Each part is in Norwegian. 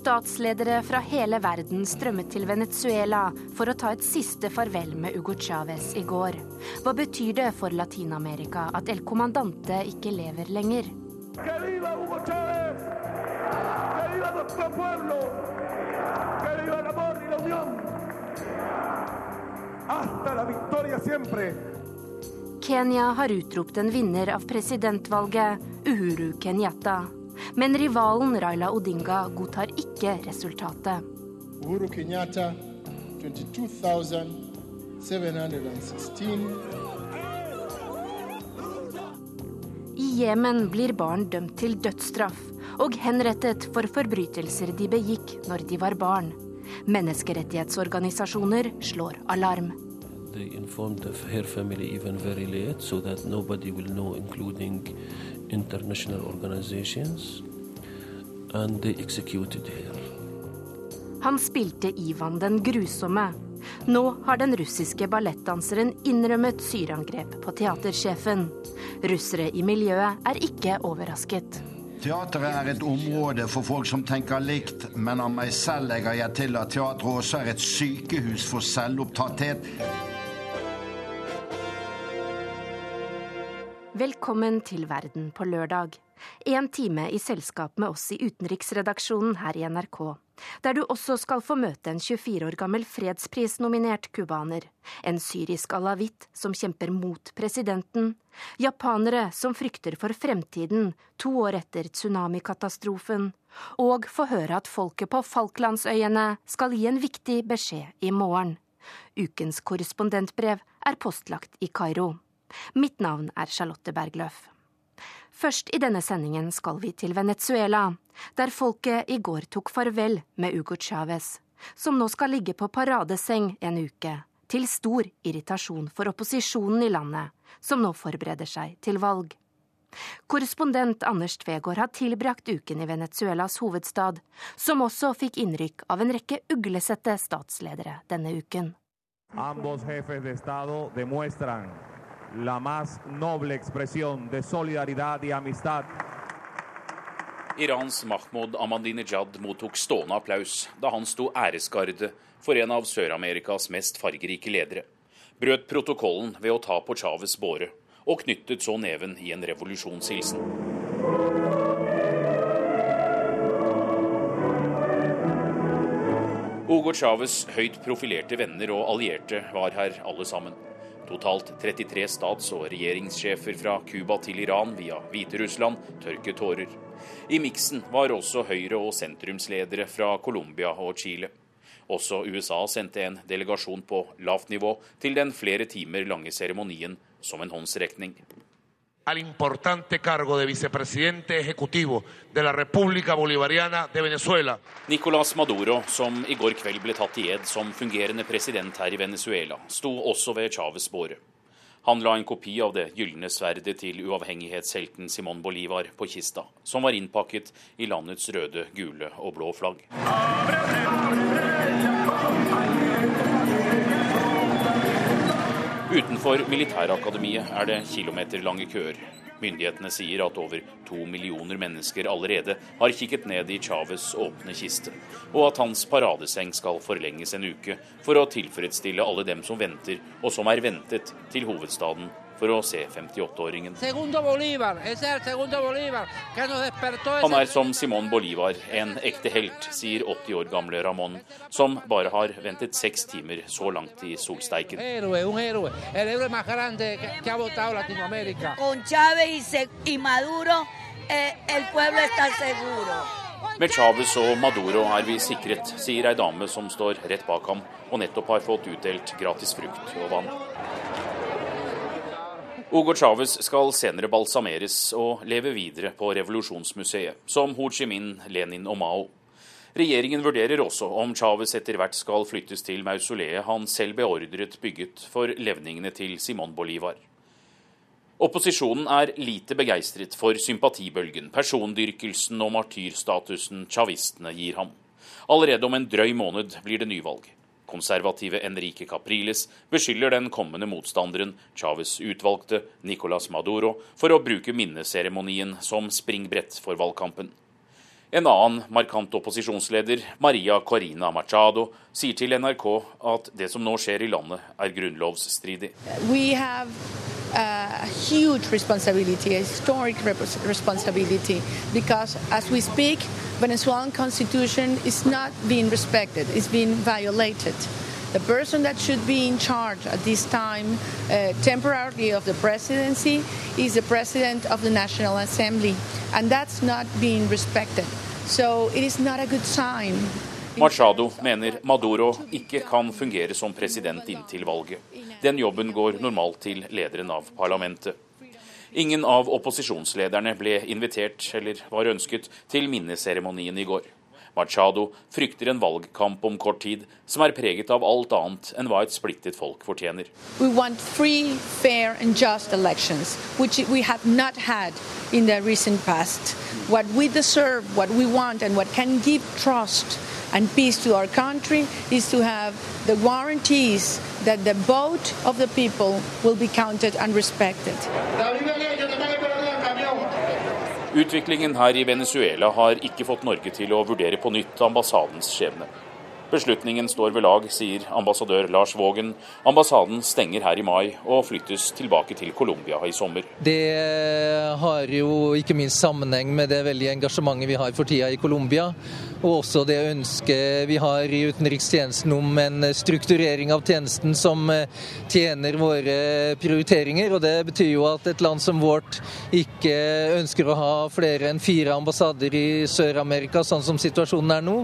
Statsledere fra hele verden strømmet til Venezuela for å ta et siste farvel med Hugo Chávez i går. Hva betyr det for Latin-Amerika at El Comandante ikke lever lenger? Que viva Hugo Chávez! Que viva nuestro pueblo! Que viva el amor y la unión! Hasta la victoria siempre! Kenya har utropt en vinner av presidentvalget, Uhuru Kenyatta. Men rivalen Raila Odinga godtar ikke resultatet. Uhuru Kenyatta, 22.716. I Jemen blir barn dømt til dødsstraff og henrettet for forbrytelser de begikk når de var barn. Menneskerettighetsorganisasjoner slår alarm. They informed her family even very late, so that nobody will know, including international organizations. And they executed her. Han spilte Ivan den grusomme. Nå har den russiske ballettdanseren innrømmet syreangrep på teatersjefen. Russere i miljøet er ikke overrasket. Teateret er et område for folk som tenker likt, men av meg selv legger jeg til at Teater også er et sykehus for selvopptatthet. Velkommen til Verden på lørdag. En time i selskap med oss i utenriksredaksjonen her i NRK. Der du også skal få møte en 24 år gammel fredsprisnominert cubaner. En syrisk alawitt som kjemper mot presidenten. Japanere som frykter for fremtiden to år etter tsunamikatastrofen. Og få høre at folket på Falklandsøyene skal gi en viktig beskjed i morgen. Ukens korrespondentbrev er postlagt i Kairo. Mitt navn er Charlotte Bergløf. Først i denne sendingen skal vi til Venezuela, der folket i går tok farvel med Hugo Chávez, som nå skal ligge på paradeseng en uke, til stor irritasjon for opposisjonen i landet, som nå forbereder seg til valg. Korrespondent Anders Tvegård har tilbrakt uken i Venezuelas hovedstad, som også fikk innrykk av en rekke uglesette statsledere denne uken. Ambos jefes de estado demuestran la más noble expresión de solidaridad y amistad. Irans Mahmoud Ahmadinejad mottok stående applaus da han sto æresgarde for en av Sør-Amerikas mest fargerike ledere, brøt protokollen ved å ta på Chávez båre og knyttet så neven i en revolusjonshilsen. Hugo Chávez høyt profilerte venner og allierte var her alle sammen. Totalt 33 stats- og regjeringssjefer fra Cuba til Iran via Hviterussland tørket tårer. I miksen var også høyre- og sentrumsledere fra Colombia og Chile. Også USA sendte en delegasjon på lavt nivå til den flere timer lange seremonien som en håndsrekning al importante cargo de vicepresidente ejecutivo de la República Bolivariana de Venezuela. Nicolás Maduro, som i går kveld ble tatt i ed som fungerende president her i Venezuela, sto også ved Chávez båre. Han la en kopi av det gylne sverdet til uavhengighetshelten Simón Bolivar på kista, som var innpakket i landets røde, gule og blå flagg. Utenfor militærakademiet er det kilometerlange køer. Myndighetene sier at over to millioner mennesker allerede har kikket ned i Chávez åpne kiste, og at hans paradeseng skal forlenges en uke for å tilfredsstille alle dem som venter, og som er ventet, til hovedstaden for å se 58-åringen. Han er som Simón Bolivar, en ekte helt, sier 80 år gamle Ramón, som bare har ventet seks timer så langt i solsteiken. Med Chávez og Maduro er vi sikret, sier ei dame som står rett bak ham og nettopp har fått utdelt gratis frukt og vann. Hugo Chávez skal senere balsameres og leve videre på revolusjonsmuseet, som Ho Chi Minh, Lenin og Mao. Regjeringen vurderer også om Chávez etter hvert skal flyttes til mausoleet han selv beordret bygget for levningene til Simón Bolivar. Opposisjonen er lite begeistret for sympatibølgen, persondyrkelsen og martyrstatusen chavistene gir ham. Allerede om en drøy måned blir det nyvalg. Konservative Enrique Capriles beskylder den kommende motstanderen, Chávez utvalgte Nicolas Maduro, for å bruke minneseremonien som springbrett for valgkampen. En annen markant opposisjonsleder, Maria Corina Machado, sier til NRK at det som nå skjer i landet, er grunnlovsstridig. Have a huge responsibility, a historic responsibility, because as we speak, Venezuelan constitution is not being respected, it's being violated. The person that should be in charge at this time, uh, temporarily of the presidency, is the president of the National Assembly, and that's not being respected. So it is not a good sign. Machado mener Maduro ikke kan fungere som president inntil valget. Den jobben går normalt til lederen av parlamentet. Ingen av opposisjonslederne ble invitert eller var ønsket til minneseremonien i går. Machado frykter en valgkamp om kort tid som er preget av alt annet enn hva et splittet folk fortjener. We want free, fair and just elections, which we vi not had in the recent past. What we deserve, what we want and what can give trust and peace to our country is to have the guarantees that the vote of the people will be counted and respected. Utviklingen her i Venezuela har ikke fått Norge til å vurdere på nytt ambassadens skjebne. Beslutningen står ved lag, sier ambassadør Lars Vågen. Ambassaden stenger her i mai og flyttes tilbake til Colombia i sommer. Det har jo ikke minst sammenheng med det veldige engasjementet vi har for tida i Colombia og også det ønsket vi har i utenrikstjenesten om en strukturering av tjenesten som eh, tjener våre prioriteringer. og Det betyr jo at et land som vårt ikke ønsker å ha flere enn fire ambassader i Sør-Amerika, sånn som situasjonen er nå.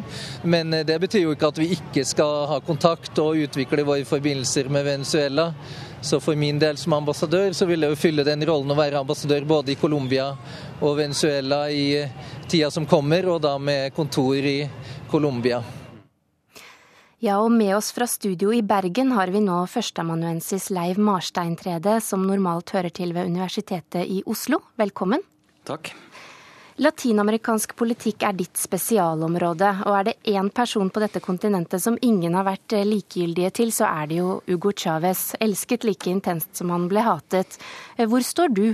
Men eh, det betyr jo ikke at vi ikke skal ha kontakt og utvikle våre forbindelser med Venezuela. Så for min del som ambassadør så vil jeg jo fylle den rollen å være ambassadør både i Colombia og Venezuela i tida som kommer, og da med kontor i Colombia. Ja, og med oss fra studio i Bergen har vi nå førsteamanuensis Leiv Marsteintrede, som normalt hører til ved Universitetet i Oslo. Velkommen. Takk. Latinamerikansk politikk er ditt spesialområde, og er det én person på dette kontinentet som ingen har vært likegyldige til, så er det jo Hugo Chávez. Elsket like intenst som han ble hatet. Hvor står du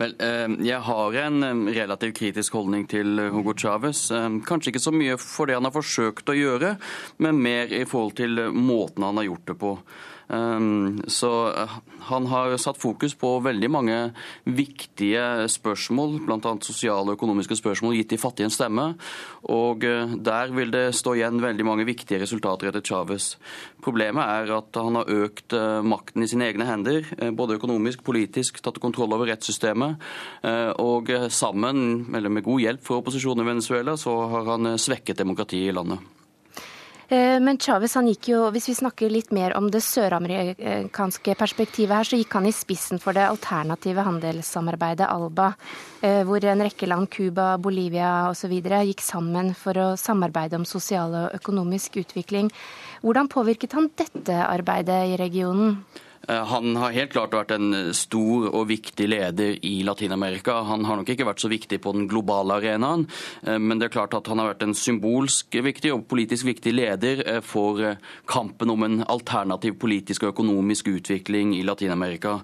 Vel, eh, jeg har en eh, relativt kritisk holdning til Hugo Chávez. Eh, kanskje ikke så mye for det han har forsøkt å gjøre, men mer i forhold til måten han har gjort det på. Ehm, så eh, han har satt fokus på veldig mange viktige spørsmål, bl.a. sosiale og økonomiske spørsmål gitt de fattige en stemme. Og eh, der vil det stå igjen veldig mange viktige resultater etter Chávez. Problemet er at han har økt eh, makten i sine egne hender, både økonomisk, politisk, tatt kontroll over rettssystemet. Og sammen, eller med god hjelp for opposisjonen i Venezuela, så har han svekket demokratiet i landet. Eh, men Chávez han gikk jo, hvis vi snakker litt mer om det søramerikanske perspektivet her, så gikk han i spissen for det alternative handelssamarbeidet ALBA, eh, hvor en rekke land, Cuba, Bolivia osv. gikk sammen for å samarbeide om sosial og økonomisk utvikling. Hvordan påvirket han dette arbeidet i regionen? Eh, han har helt klart vært en stor og viktig leder i Latin-Amerika. Han har nok ikke vært så viktig på den globale arenaen, eh, men det er klart at han har vært en symbolsk viktig og politisk viktig leder eh, for kampen om en alternativ politisk og økonomisk utvikling i Latin-Amerika.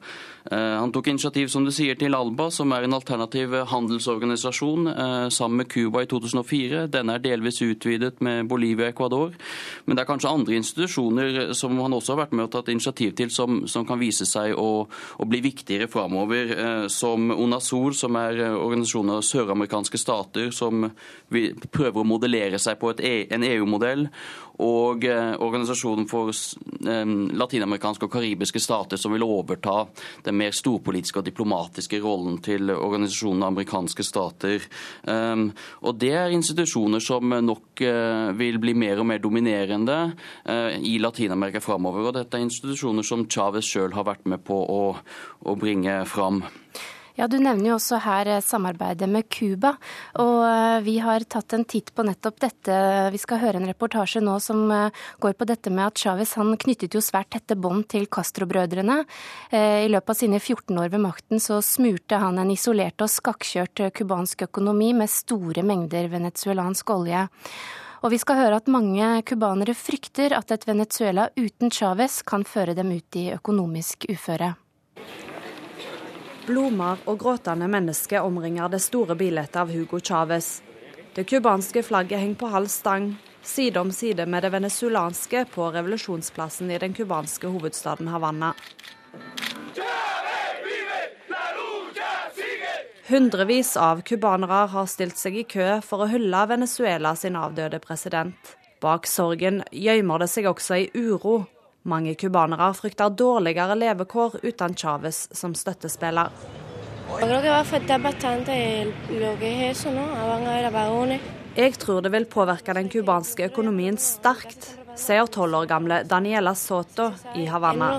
Han tok initiativ som du sier, til ALBA, som er en alternativ handelsorganisasjon, sammen med Cuba i 2004. Denne er delvis utvidet med Bolivia og Ecuador. Men det er kanskje andre institusjoner som han også har vært med og tatt initiativ til, som, som kan vise seg å, å bli viktigere framover, eh, som UNASOR, som er eh, organisasjonen av søramerikanske stater som prøver å modellere seg på e, en EU-modell, og eh, Organisasjonen for latinamerikanske og karibiske stater, som vil overta den mer storpolitiske og diplomatiske rollen til organisasjonen av amerikanske stater. Og Det er institusjoner som nok vil bli mer og mer dominerende i Latin-Amerika framover. Og dette er institusjoner som Chávez sjøl har vært med på å, å bringe fram. Ja, Du nevner jo også her eh, samarbeidet med Cuba. Og eh, vi har tatt en titt på nettopp dette. Vi skal høre en reportasje nå som eh, går på dette med at Chávez han knyttet jo svært tette bånd til Castro-brødrene. I løpet av sine 14 år ved makten så smurte han en isolert og skakkjørt cubansk økonomi med store mengder venezuelansk olje. Og vi skal høre at mange cubanere frykter at et Venezuela uten Chávez kan føre dem ut i økonomisk uføre. Blomster og gråtende mennesker omringer det store bildet av Hugo Chávez. Det cubanske flagget henger på halv stang, side om side med det venezuelanske på revolusjonsplassen i den cubanske hovedstaden Havanna. Hundrevis av cubanere har stilt seg i kø for å hylle Venezuela sin avdøde president. Bak sorgen gjemmer det seg også ei uro. Mange cubanere frykter dårligere levekår uten Chávez som støttespiller. Jeg tror det vil påvirke den cubanske økonomien sterkt, sier tolv år gamle Daniela Soto i Havanna.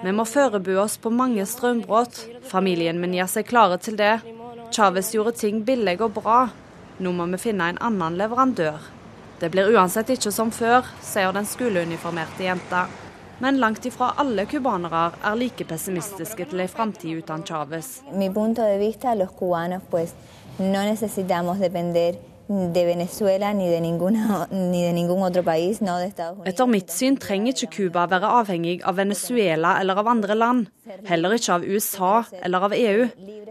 Vi må forberede oss på mange strømbrudd. Familien min gjør seg klare til det. Chávez gjorde ting billig og bra. Nå må vi finne en annen leverandør. Det blir uansett ikke som før, sier den skoleuniformerte jenta. Men langt ifra alle cubanere er like pessimistiske til ei framtid uten Chávez. Pues no no. Etter mitt syn trenger ikke Cuba være avhengig av Venezuela eller av andre land. Heller ikke av USA eller av EU.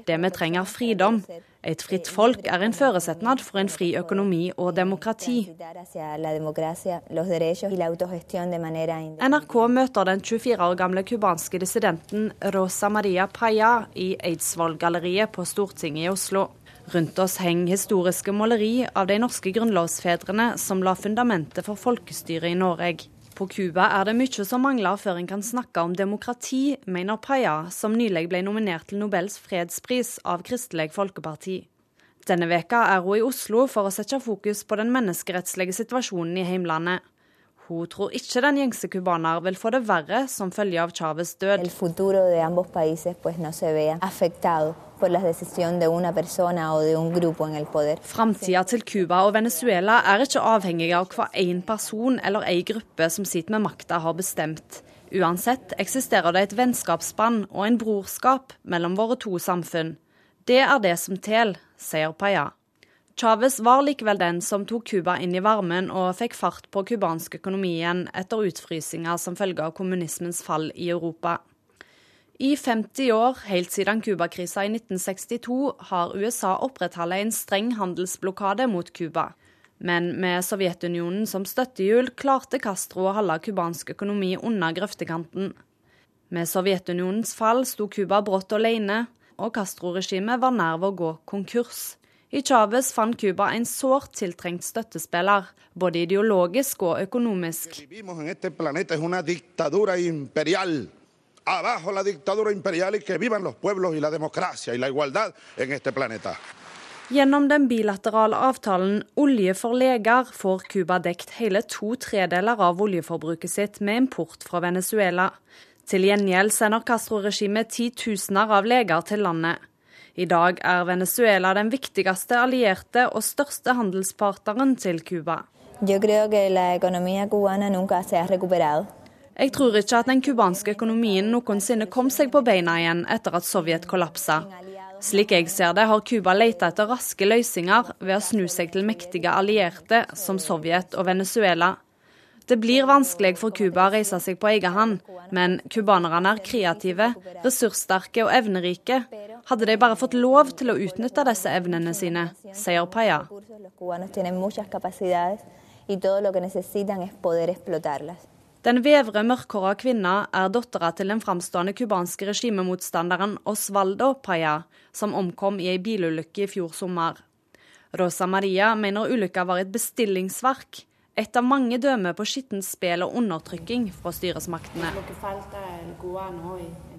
Det vi trenger er friedom. Et fritt folk er en forutsetning for en fri økonomi og demokrati. NRK møter den 24 år gamle cubanske dissidenten Rosa Maria Paya i Eidsvoll-galleriet på Stortinget i Oslo. Rundt oss henger historiske måleri av de norske grunnlovsfedrene som la fundamentet for folkestyret i Norge. På Cuba er det mye som mangler før en kan snakke om demokrati, mener Paya, som nylig ble nominert til Nobels fredspris av Kristelig Folkeparti. Denne veka er hun i Oslo for å sette fokus på den menneskerettslige situasjonen i heimlandet. Hun tror ikke den gjengse cubaner vil få det verre som følge av Chávez død. Framtida til Cuba og Venezuela er ikke avhengig av hva én person eller ei gruppe som sitter med makta har bestemt. Uansett eksisterer det et vennskapsspann og en brorskap mellom våre to samfunn. Det er det som teller, sier Paya. Chávez var likevel den som tok Cuba inn i varmen og fikk fart på cubansk økonomi igjen etter utfrysinga som følge av kommunismens fall i Europa. I 50 år, helt siden Cuba-krisa i 1962, har USA opprettholdt en streng handelsblokade mot Cuba. Men med Sovjetunionen som støttehjul klarte Castro å holde cubansk økonomi under grøftekanten. Med Sovjetunionens fall sto Cuba brått alene, og Castro-regimet var nær ved å gå konkurs. I Chávez fant Cuba en sårt tiltrengt støttespiller, både ideologisk og økonomisk. Abajo la dictadura imperial y que vivan los pueblos y la democracia y la igualdad en este planeta. Gjennom den bilaterale avtalen Olje for leger får Cuba dekt hele to tredeler av oljeforbruket sitt med import fra Venezuela. Til gjengjeld sender Castro-regimet titusener av leger til landet. I dag er Venezuela den viktigste allierte og største handelspartneren til Cuba. Jeg tror ikke at den cubanske økonomien noensinne kom seg på beina igjen etter at Sovjet kollapsa. Slik jeg ser det, har Cuba lett etter raske løsninger ved å snu seg til mektige allierte som Sovjet og Venezuela. Det blir vanskelig for Cuba å reise seg på egen hånd, men cubanerne er kreative, ressurssterke og evnerike, hadde de bare fått lov til å utnytte disse evnene sine, sier Paya. Den vevre, mørkhåra kvinna er dattera til den framstående cubanske regimemotstanderen Osvaldo Paya, som omkom i ei bilulykke i fjor sommer. Rosa Maria mener ulykka var et bestillingsverk, et av mange dømmer på skittent spill og undertrykking fra styresmaktene.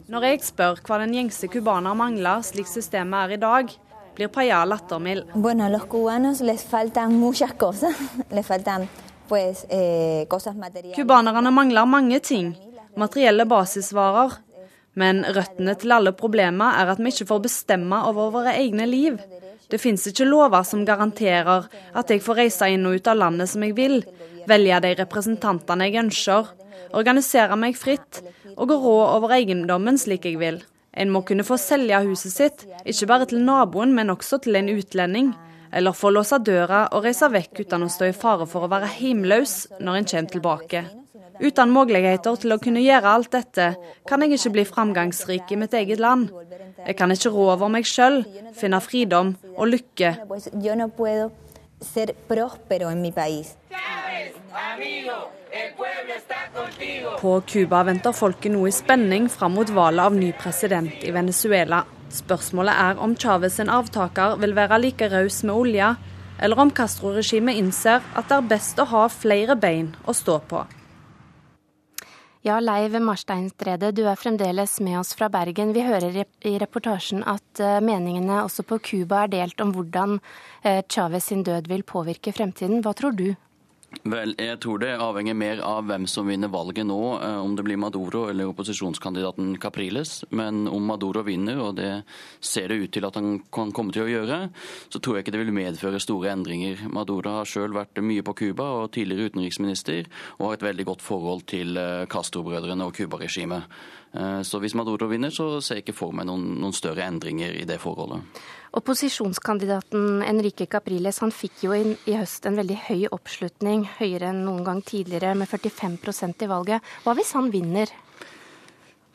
Når jeg spør hva den gjengse cubaner mangler, slik systemet er i dag, blir Paya lattermild. Bueno, Cubanerne eh, mangler mange ting, materielle basisvarer. Men røttene til alle problemer er at vi ikke får bestemme over våre egne liv. Det fins ikke lover som garanterer at jeg får reise inn og ut av landet som jeg vil, velge de representantene jeg ønsker, organisere meg fritt og gå rå over eiendommen slik jeg vil. En må kunne få selge huset sitt, ikke bare til naboen, men også til en utlending. Eller få låse døra og reise vekk uten å stå i fare for å være hjemløs når en kommer tilbake. Uten muligheter til å kunne gjøre alt dette, kan jeg ikke bli framgangsrik i mitt eget land. Jeg kan ikke rå over meg sjøl, finne fridom og lykke. På Cuba venter folket nå i spenning fram mot valget av ny president i Venezuela. Spørsmålet er om Chávez sin avtaker vil være like raus med olja, eller om Castro-regimet innser at det er best å ha flere bein å stå på. Ja, Leiv Marsteinstredet, du er fremdeles med oss fra Bergen. Vi hører i reportasjen at eh, meningene også på Cuba er delt om hvordan eh, Chávez sin død vil påvirke fremtiden. Hva tror du? Vel, jeg tror det avhenger mer av hvem som vinner valget nå, eh, om det blir Maduro eller opposisjonskandidaten Capriles. Men om Maduro vinner, og det ser det ut til at han kan komme til å gjøre, så tror jeg ikke det vil medføre store endringer. Maduro har sjøl vært mye på Cuba og tidligere utenriksminister, og har et veldig godt forhold til eh, Castro-brødrene og Cuba-regimet. Eh, så hvis Maduro vinner, så ser jeg ikke for meg noen, noen større endringer i det forholdet. Opposisjonskandidaten Enrique Capriles han fikk jo i, i høst en veldig høy oppslutning, høyere enn noen gang tidligere, med 45% i valget. Hva hvis han vinner?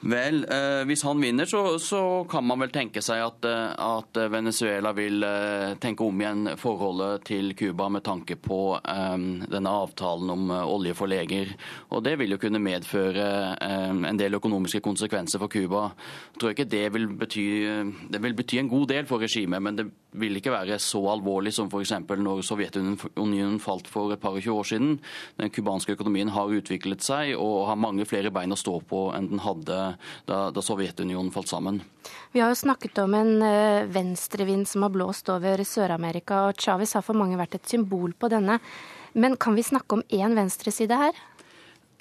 Vel, eh, hvis han vinner, så, så, kan man vel tenke seg at, eh, at, Venezuela vil eh, tenke om igjen forholdet til Cuba med tanke på eh, denne avtalen om eh, olje for leger. Og det vil jo kunne medføre eh, en del økonomiske konsekvenser for Cuba. Jeg tror ikke det vil bety, det vil bety en god del for regimet, men det vil ikke være så alvorlig som f.eks. når Sovjetunionen falt for et par og tjue år siden. Den cubanske økonomien har utviklet seg og har mange flere bein å stå på enn den hadde da, da Sovjetunionen falt sammen. Vi har jo snakket om en uh, venstrevind som har blåst over Sør-Amerika, og Chávez har for mange vært et symbol på denne. Men kan vi snakke om én venstreside her?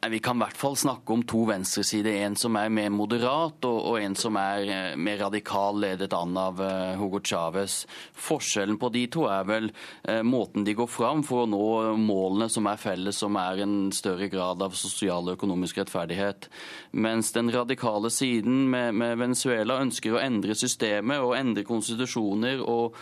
Vi kan i hvert fall snakke om to venstresider. En som er mer moderat, og, og en som er eh, mer radikal, ledet an av uh, Hugo Chávez. Forskjellen på de to er vel uh, måten de går fram for å nå målene som er felles, som er en større grad av sosial og økonomisk rettferdighet. Mens den radikale siden med, med Venezuela ønsker å endre systemet og endre konstitusjoner og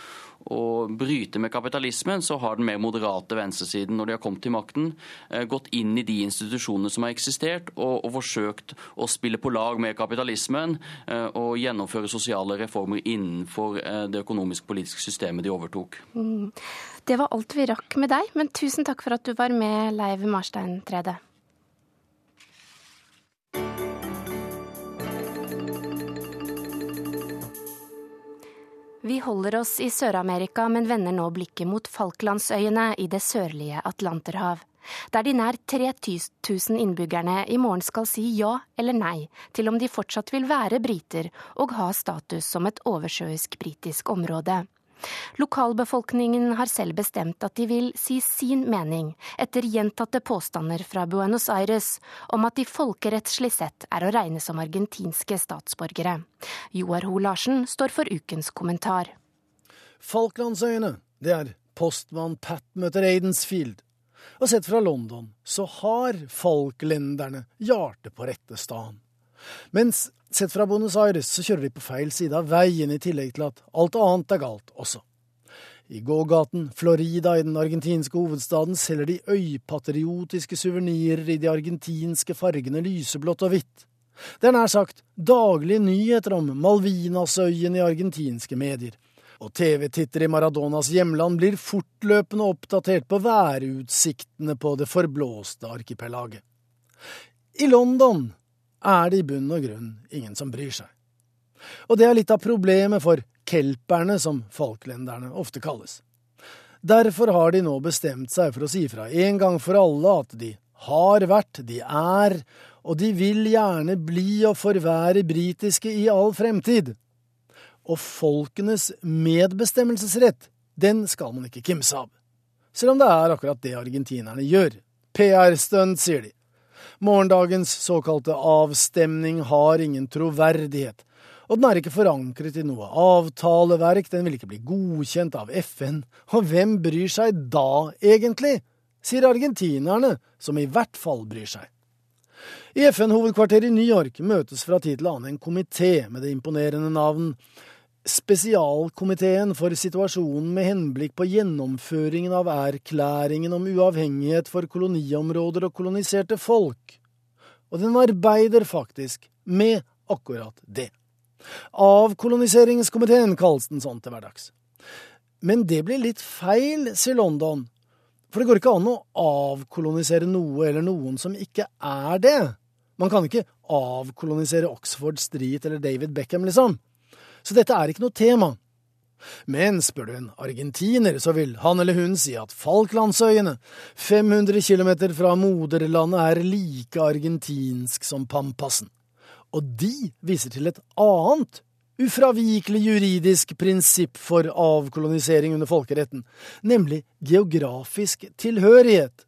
å bryte med kapitalismen, så har den mer moderate venstresiden, når de har kommet til makten, eh, gått inn i de institusjonene som har eksistert, og, og forsøkt å spille på lag med kapitalismen eh, og gjennomføre sosiale reformer innenfor eh, det økonomisk-politiske systemet de overtok. Mm. Det var alt vi rakk med deg, men tusen takk for at du var med, Leiv Marstein Trede. Vi holder oss i Sør-Amerika, men vender nå blikket mot Falklandsøyene i det sørlige Atlanterhav. Der de nær 3000 innbyggerne i morgen skal si ja eller nei til om de fortsatt vil være briter og ha status som et oversjøisk britisk område. Lokalbefolkningen har selv bestemt at de vil si sin mening, etter gjentatte påstander fra Buenos Aires om at de folkerettslig sett er å regne som argentinske statsborgere. Joar Ho Larsen står for ukens kommentar. Falklandsøyene, det er postmann Pat møter Aidensfield. Og sett fra London så har falklenderne hjertet på rette stan. Mens sett fra Buenos Aires så kjører de på feil side av veien, i tillegg til at alt annet er galt også. I gågaten Florida i den argentinske hovedstaden selger de øypatriotiske suvenirer i de argentinske fargene lyseblått og hvitt. Det er nær sagt daglige nyheter om Malvinasøyen i argentinske medier, og TV-tittere i Maradonas hjemland blir fortløpende oppdatert på værutsiktene på det forblåste arkipelaget. I London er det i bunn og grunn ingen som bryr seg. Og det er litt av problemet for kelperne, som folklenderne ofte kalles. Derfor har de nå bestemt seg for å si fra en gang for alle at de har vært, de er, og de vil gjerne bli og forvære britiske i all fremtid. Og folkenes medbestemmelsesrett, den skal man ikke kimse av. Selv om det er akkurat det argentinerne gjør. PR-stunt, sier de. Morgendagens såkalte avstemning har ingen troverdighet, og den er ikke forankret i noe avtaleverk, den vil ikke bli godkjent av FN, og hvem bryr seg da, egentlig? sier argentinerne, som i hvert fall bryr seg. I FN-hovedkvarteret i New York møtes fra tid til annen en komité med det imponerende navn Spesialkomiteen for situasjonen med henblikk på gjennomføringen av erklæringen om uavhengighet for koloniområder og koloniserte folk. Og den arbeider faktisk med akkurat det. Avkoloniseringskomiteen kalles den sånn til hverdags. Men det blir litt feil, sier London, for det går ikke an å avkolonisere noe eller noen som ikke er det. Man kan ikke avkolonisere Oxford Street eller David Beckham, liksom. Så dette er ikke noe tema. Men spør du en argentiner, så vil han eller hun si at Falklandsøyene, 500 km fra moderlandet, er like argentinsk som Pampasen. Og de viser til et annet ufravikelig juridisk prinsipp for avkolonisering under folkeretten, nemlig geografisk tilhørighet.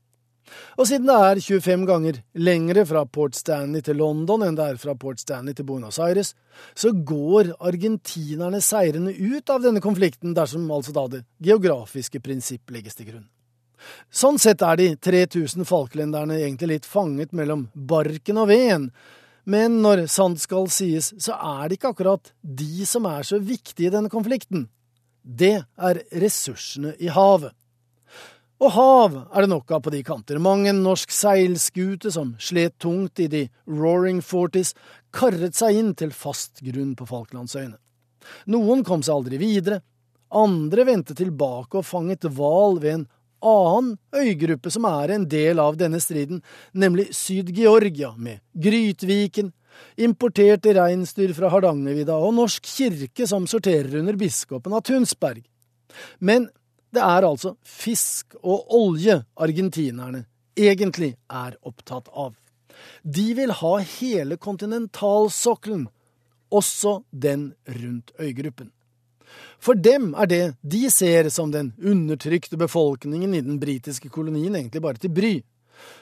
Og siden det er 25 ganger lengre fra Port Stanley til London enn det er fra Port Stanley til Buenos Aires, så går argentinerne seirende ut av denne konflikten dersom altså da det geografiske prinsipp legges til grunn. Sånn sett er de 3000 falklenderne egentlig litt fanget mellom barken og veden, men når sant skal sies, så er det ikke akkurat de som er så viktige i denne konflikten. Det er ressursene i havet. Og hav er det nok av på de kanter. Mang en norsk seilskute som slet tungt i de roaring forties, karret seg inn til fast grunn på Falklandsøyene. Noen kom seg aldri videre, andre vendte tilbake og fanget hval ved en annen øygruppe som er en del av denne striden, nemlig Syd-Georgia, med Grytviken, importerte reinsdyr fra Hardangervidda og Norsk kirke som sorterer under biskopen av Tunsberg. Men det er altså fisk og olje argentinerne egentlig er opptatt av. De vil ha hele kontinentalsokkelen, også den rundt øygruppen. For dem er det de ser som den undertrykte befolkningen i den britiske kolonien egentlig bare til bry.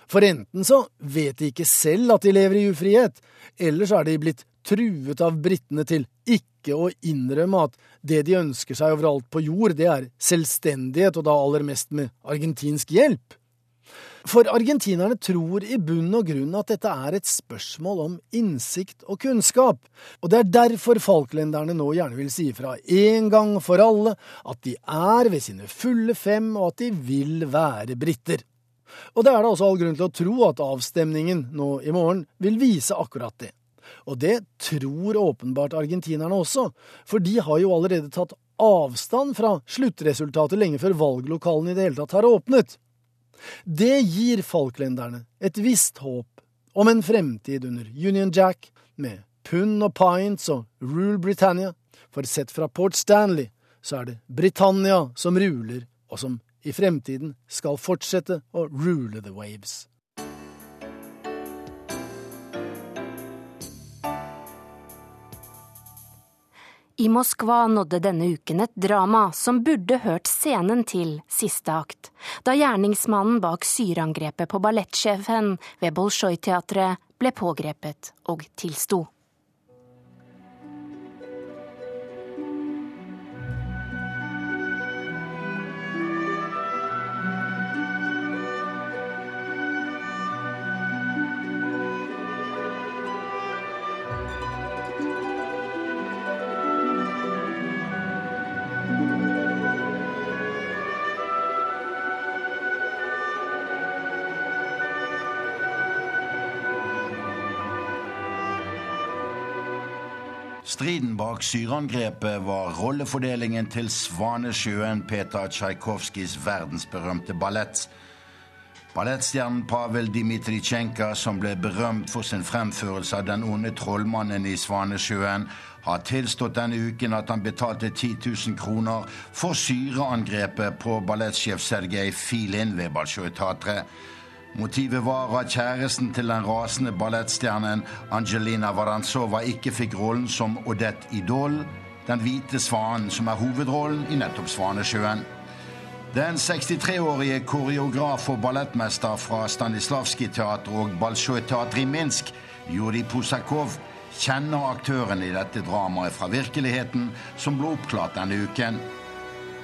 For enten så vet de ikke selv at de lever i ufrihet, eller så er de blitt truet av britene til ikke å innrømme at det de ønsker seg overalt på jord, det er selvstendighet, og da aller mest med argentinsk hjelp. For argentinerne tror i bunn og grunn at dette er et spørsmål om innsikt og kunnskap, og det er derfor falklenderne nå gjerne vil si fra en gang for alle at de er ved sine fulle fem, og at de vil være briter. Og det er da også all grunn til å tro at avstemningen nå i morgen vil vise akkurat det. Og det tror åpenbart argentinerne også, for de har jo allerede tatt avstand fra sluttresultatet lenge før valglokalene i det hele tatt har åpnet. Det gir falklenderne et visst håp om en fremtid under Union Jack, med pund og pints og Rule Britannia, for sett fra Port Stanley så er det Britannia som ruler, og som i fremtiden skal fortsette å rule the waves. I Moskva nådde denne uken et drama som burde hørt scenen til siste akt, da gjerningsmannen bak syreangrepet på ballettsjefen ved Bolsjoj-teatret ble pågrepet og tilsto. Bak syreangrepet var rollefordelingen til Svanesjøen, Peter Tsjajkovskijs verdensberømte ballett. Ballettstjernen Pavel Dmitritsjenko, som ble berømt for sin fremførelse av den onde trollmannen i Svanesjøen, har tilstått denne uken at han betalte 10 000 kroner for syreangrepet på ballettsjef Sergej Filin ved Bolsjoj-teatret. Motivet var at kjæresten til den rasende ballettstjernen Angelina Varantsova ikke fikk rollen som Odette Idol, den hvite svanen som er hovedrollen i nettopp Svanesjøen. Den 63-årige koreograf og ballettmester fra Stanislavskij-teatret og Balsjoj-teatret i Minsk, Jurij Pusakov, kjenner aktørene i dette dramaet fra virkeligheten, som ble oppklart denne uken.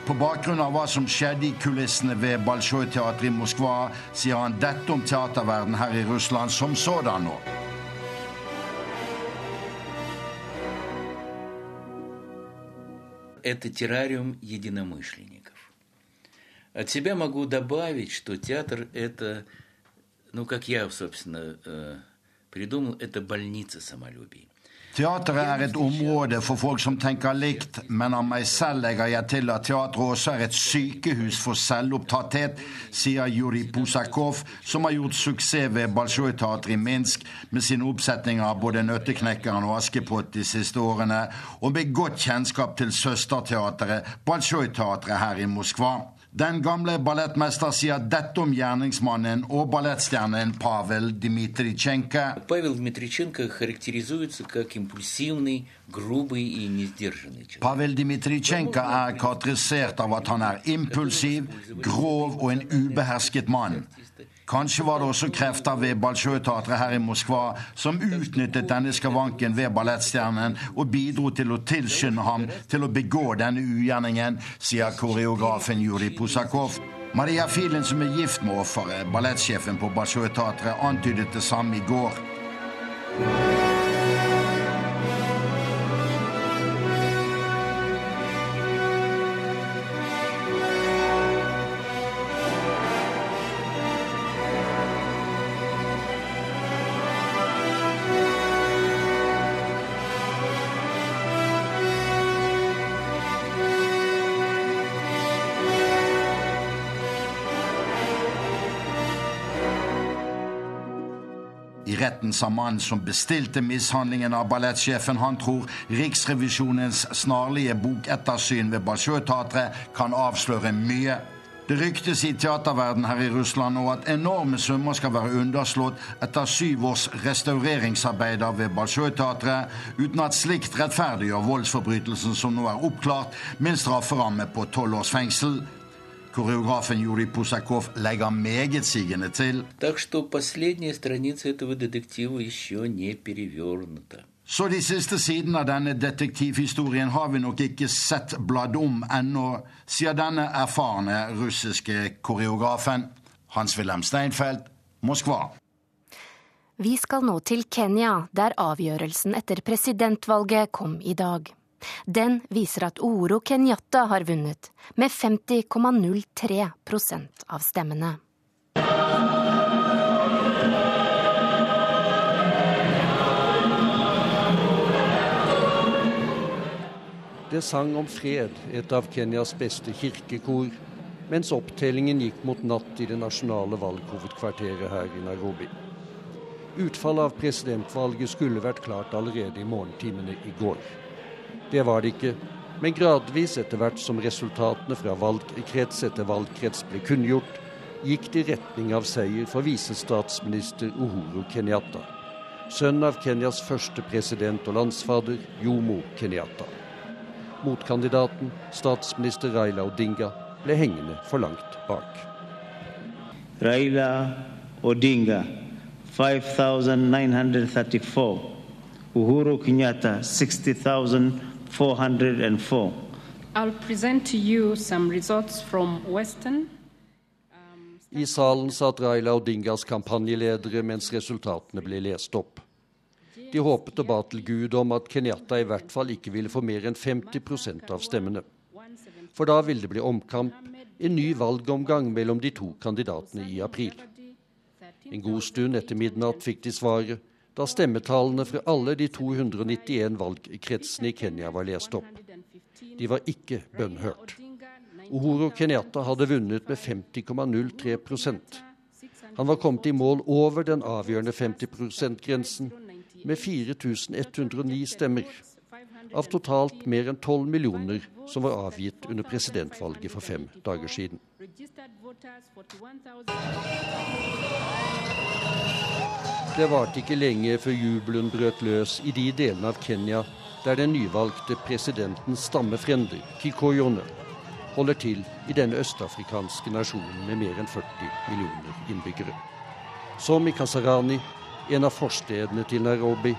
På bakgrunn av hva som skjedde i kulissene ved Bolsjoj-teatret i Moskva, sier han dette om teaterverden her i Russland som sådan nå. Это террариум единомышленников. От себя могу добавить, что театр это, ну, как я, собственно, придумал, это больница самолюбий. Teateret er et område for folk som tenker likt, men av meg selv legger jeg til at teatret også er et sykehus for selvopptatthet, sier Juri Pusakov, som har gjort suksess ved Balsjoj-teatret i Minsk med sine oppsetninger av både Nøtteknekkeren og Askepott de siste årene, og med godt kjennskap til søsterteatret Balsjoj-teatret her i Moskva. Den gamle ballettmester sier dette om gjerningsmannen og ballettstjernen Pavel Dmitrichenko. Pavel Dmitrichenko karakteriseres som impulsivny, grov og nederdrevet. Pavel Dmitrichenko er karakterisert av at han er impulsiv, grov og en ubehersket mann. Kanskje var det også krefter ved Bolsjoj-teatret her i Moskva som utnyttet denne skavanken ved ballettstjernen og bidro til å tilskynde ham til å begå denne ugjerningen, sier koreografen Jurij Pusakov. Maria Filin, som er gift med offeret, ballettsjefen på Bolsjoj-teatret, antydet det samme i går. I retten sa mannen som bestilte mishandlingen av ballettsjefen, han tror Riksrevisjonens snarlige bokettersyn ved Bolsjoj-teatret kan avsløre mye. Det ryktes i teaterverden her i Russland nå at enorme summer skal være underslått etter syv års restaureringsarbeider ved Bolsjoj-teatret, uten at slikt rettferdiggjør voldsforbrytelsen som nå er oppklart, med en strafferamme på tolv års fengsel. Koreografen Juri Pusakov legger meget sigende til Så de siste sidene av denne detektivhistorien har vi nok ikke sett bladd om ennå, sier denne erfarne russiske koreografen. Hans-Wilhelm Steinfeld, Moskva. Vi skal nå til Kenya, der avgjørelsen etter presidentvalget kom i dag. Den viser at Oro Kenyatta har vunnet, med 50,03% av stemmene. Det sang om fred, et av Kenyas beste kirkekor, mens opptellingen gikk mot natt i det nasjonale valghovedkvarteret her i Nairobi. Utfallet av presidentvalget skulle vært klart allerede i morgentimene i går. Det var det ikke, men gradvis etter hvert som resultatene fra valgkrets etter valgkrets ble kunngjort, gikk det i retning av seier for visestatsminister Uhuru Kenyatta, sønn av Kenyas første president og landsfader Jomo Kenyatta. Motkandidaten, statsminister Raila Odinga, ble hengende for langt bak. Raila Odinga, 5,934. Uhuru Kenyatta, 60,404. I'll present to you some results from Western. I salen satt Raila Odingas kampanjeledere mens resultatene ble lest opp. De håpet og ba til Gud om at Kenyatta i hvert fall ikke ville få mer enn 50% av stemmene. For da ville det bli omkamp, en ny valgomgang mellom de to kandidatene i april. En god stund etter midnatt fikk de svaret, da stemmetallene fra alle de 291 valgkretsene i Kenya var lest opp. De var ikke bønnhørt. Uhuru Kenyatta hadde vunnet med 50,03% Han var kommet i mål over den avgjørende 50 %-grensen med 4109 stemmer, av totalt mer enn 12 millioner som var avgitt under presidentvalget for fem dager siden. Det varte ikke lenge før jubelen brøt løs i de delene av Kenya der den nyvalgte presidentens stammefrender, Kikoyone, holder til i denne østafrikanske nasjonen med mer enn 40 millioner innbyggere. Som i Kasarani, en av forstedene til Nairobi,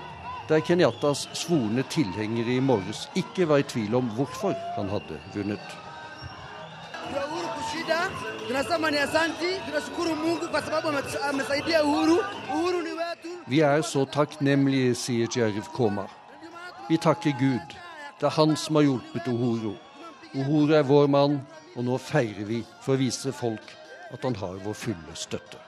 der Kenyattas svorne tilhengere i morges ikke var i tvil om hvorfor han hadde vunnet. Vi er så takknemlige, sier Jerif Koma. Vi takker Gud. Det er han som har hjulpet Uhuru. Uhuru er vår mann, og nå feirer vi for å vise folk at han har vår fulle støtte.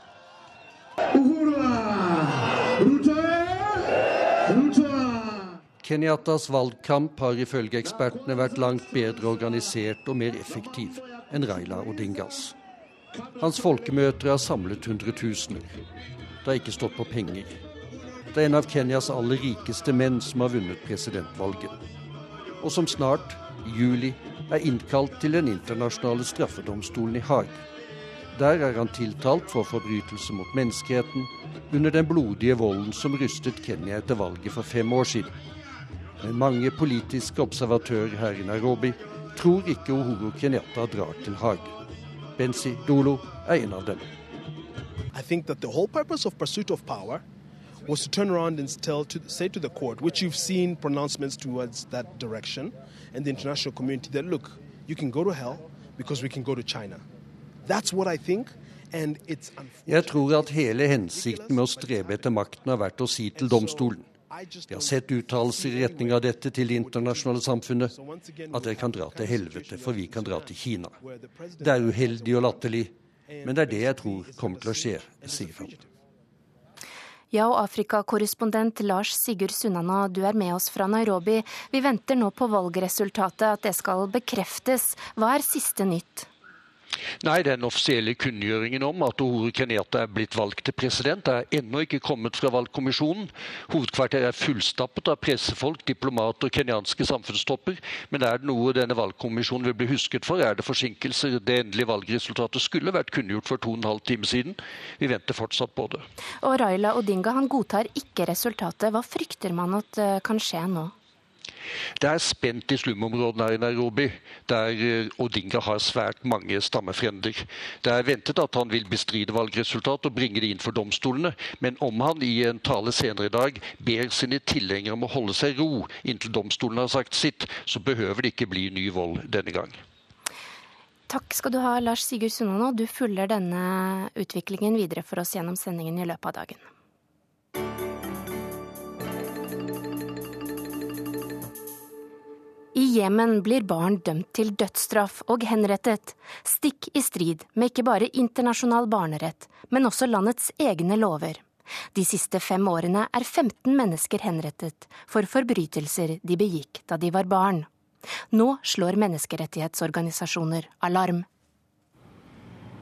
Kenyatas valgkamp har ifølge ekspertene vært langt bedre organisert og mer effektiv enn Raila Odingas. Hans folkemøter har samlet hundretusener. Har ikke stått på penger. Det er en av Kenyas aller rikeste menn som har vunnet presidentvalget. Og som snart, i juli, er innkalt til den internasjonale straffedomstolen i Haag. Der er han tiltalt for forbrytelse mot menneskeheten under den blodige volden som rystet Kenya etter valget for fem år siden. Men mange politiske observatører her i Nairobi tror ikke Uhuru Kenyatta drar til Haag. Bensi Dolo er en av dem. I think that the whole purpose of pursuit of power was to turn around and tell to say to the court, which you've seen pronouncements towards that direction, and the international community that look, you can go to hell because we can go to China. That's what I think. Jeg tror at hele hensikten med å strebe etter makten har vært å si til domstolen vi har sett uttalelser i retning av dette til det internasjonale samfunnet, at dere kan dra til helvete, for vi kan dra til Kina. Det er uheldig og latterlig, men det er det jeg tror kommer til å skje, sier han. Ja, og Afrikakorrespondent Lars Sigurd Sunnana, du er med oss fra Nairobi. Vi venter nå på valgresultatet, at det skal bekreftes. Hva er siste nytt? Nei, den offisielle kunngjøringen om at Uhuru Kenyatta er blitt valgt til president, er ennå ikke kommet fra valgkommisjonen. Hovedkvarteret er fullstappet av pressefolk, diplomater og kenyanske samfunnstopper. Men er det noe denne valgkommisjonen vil bli husket for, er det forsinkelser. Det endelige valgresultatet skulle vært kunngjort for to og en halv time siden. Vi venter fortsatt på det. Og Raila Odinga han godtar ikke resultatet. Hva frykter man at eh, kan skje nå? Det er spent i slumområdene her i Nairobi, der eh, Odinga har svært mange stammefrender. Det er ventet at han vil bestride valgresultatet og bringe det inn for domstolene, men om han i en tale senere i dag ber sine tilhengere om å holde seg ro inntil domstolene har sagt sitt, så behøver det ikke bli ny vold denne gang. Takk skal du ha, Lars Sigurd Sunnano. Du følger denne utviklingen videre for oss gjennom sendingen i løpet av dagen. I Jemen blir barn dømt til dødsstraff og henrettet, stikk i strid med ikke bare internasjonal barnerett, men også landets egne lover. De siste fem årene er 15 mennesker henrettet for forbrytelser de begikk da de var barn. Nå slår menneskerettighetsorganisasjoner alarm.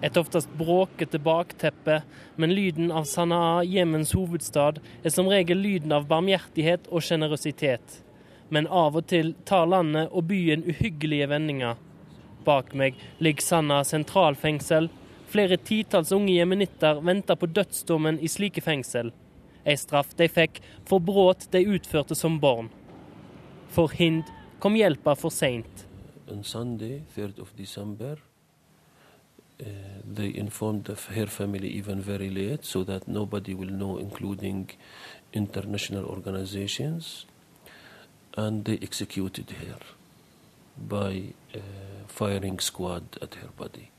Et oftest bråkete bakteppe, men lyden av Sanaa, Jemens hovedstad, er som regel lyden av barmhjertighet og sjenerøsitet men av og til tar landet og byen uhyggelige vendinger. Bak meg ligger Sanna sentralfengsel. Flere titalls unge jemenitter venter på dødsdommen i slike fengsel. Ei straff de fikk for brudd de utførte som barn. For Hind kom hjelpa for seint. On Sunday, 3rd of December, uh, they informed her family even very late, so that nobody will know, and they executed her by uh, firing squad at her body.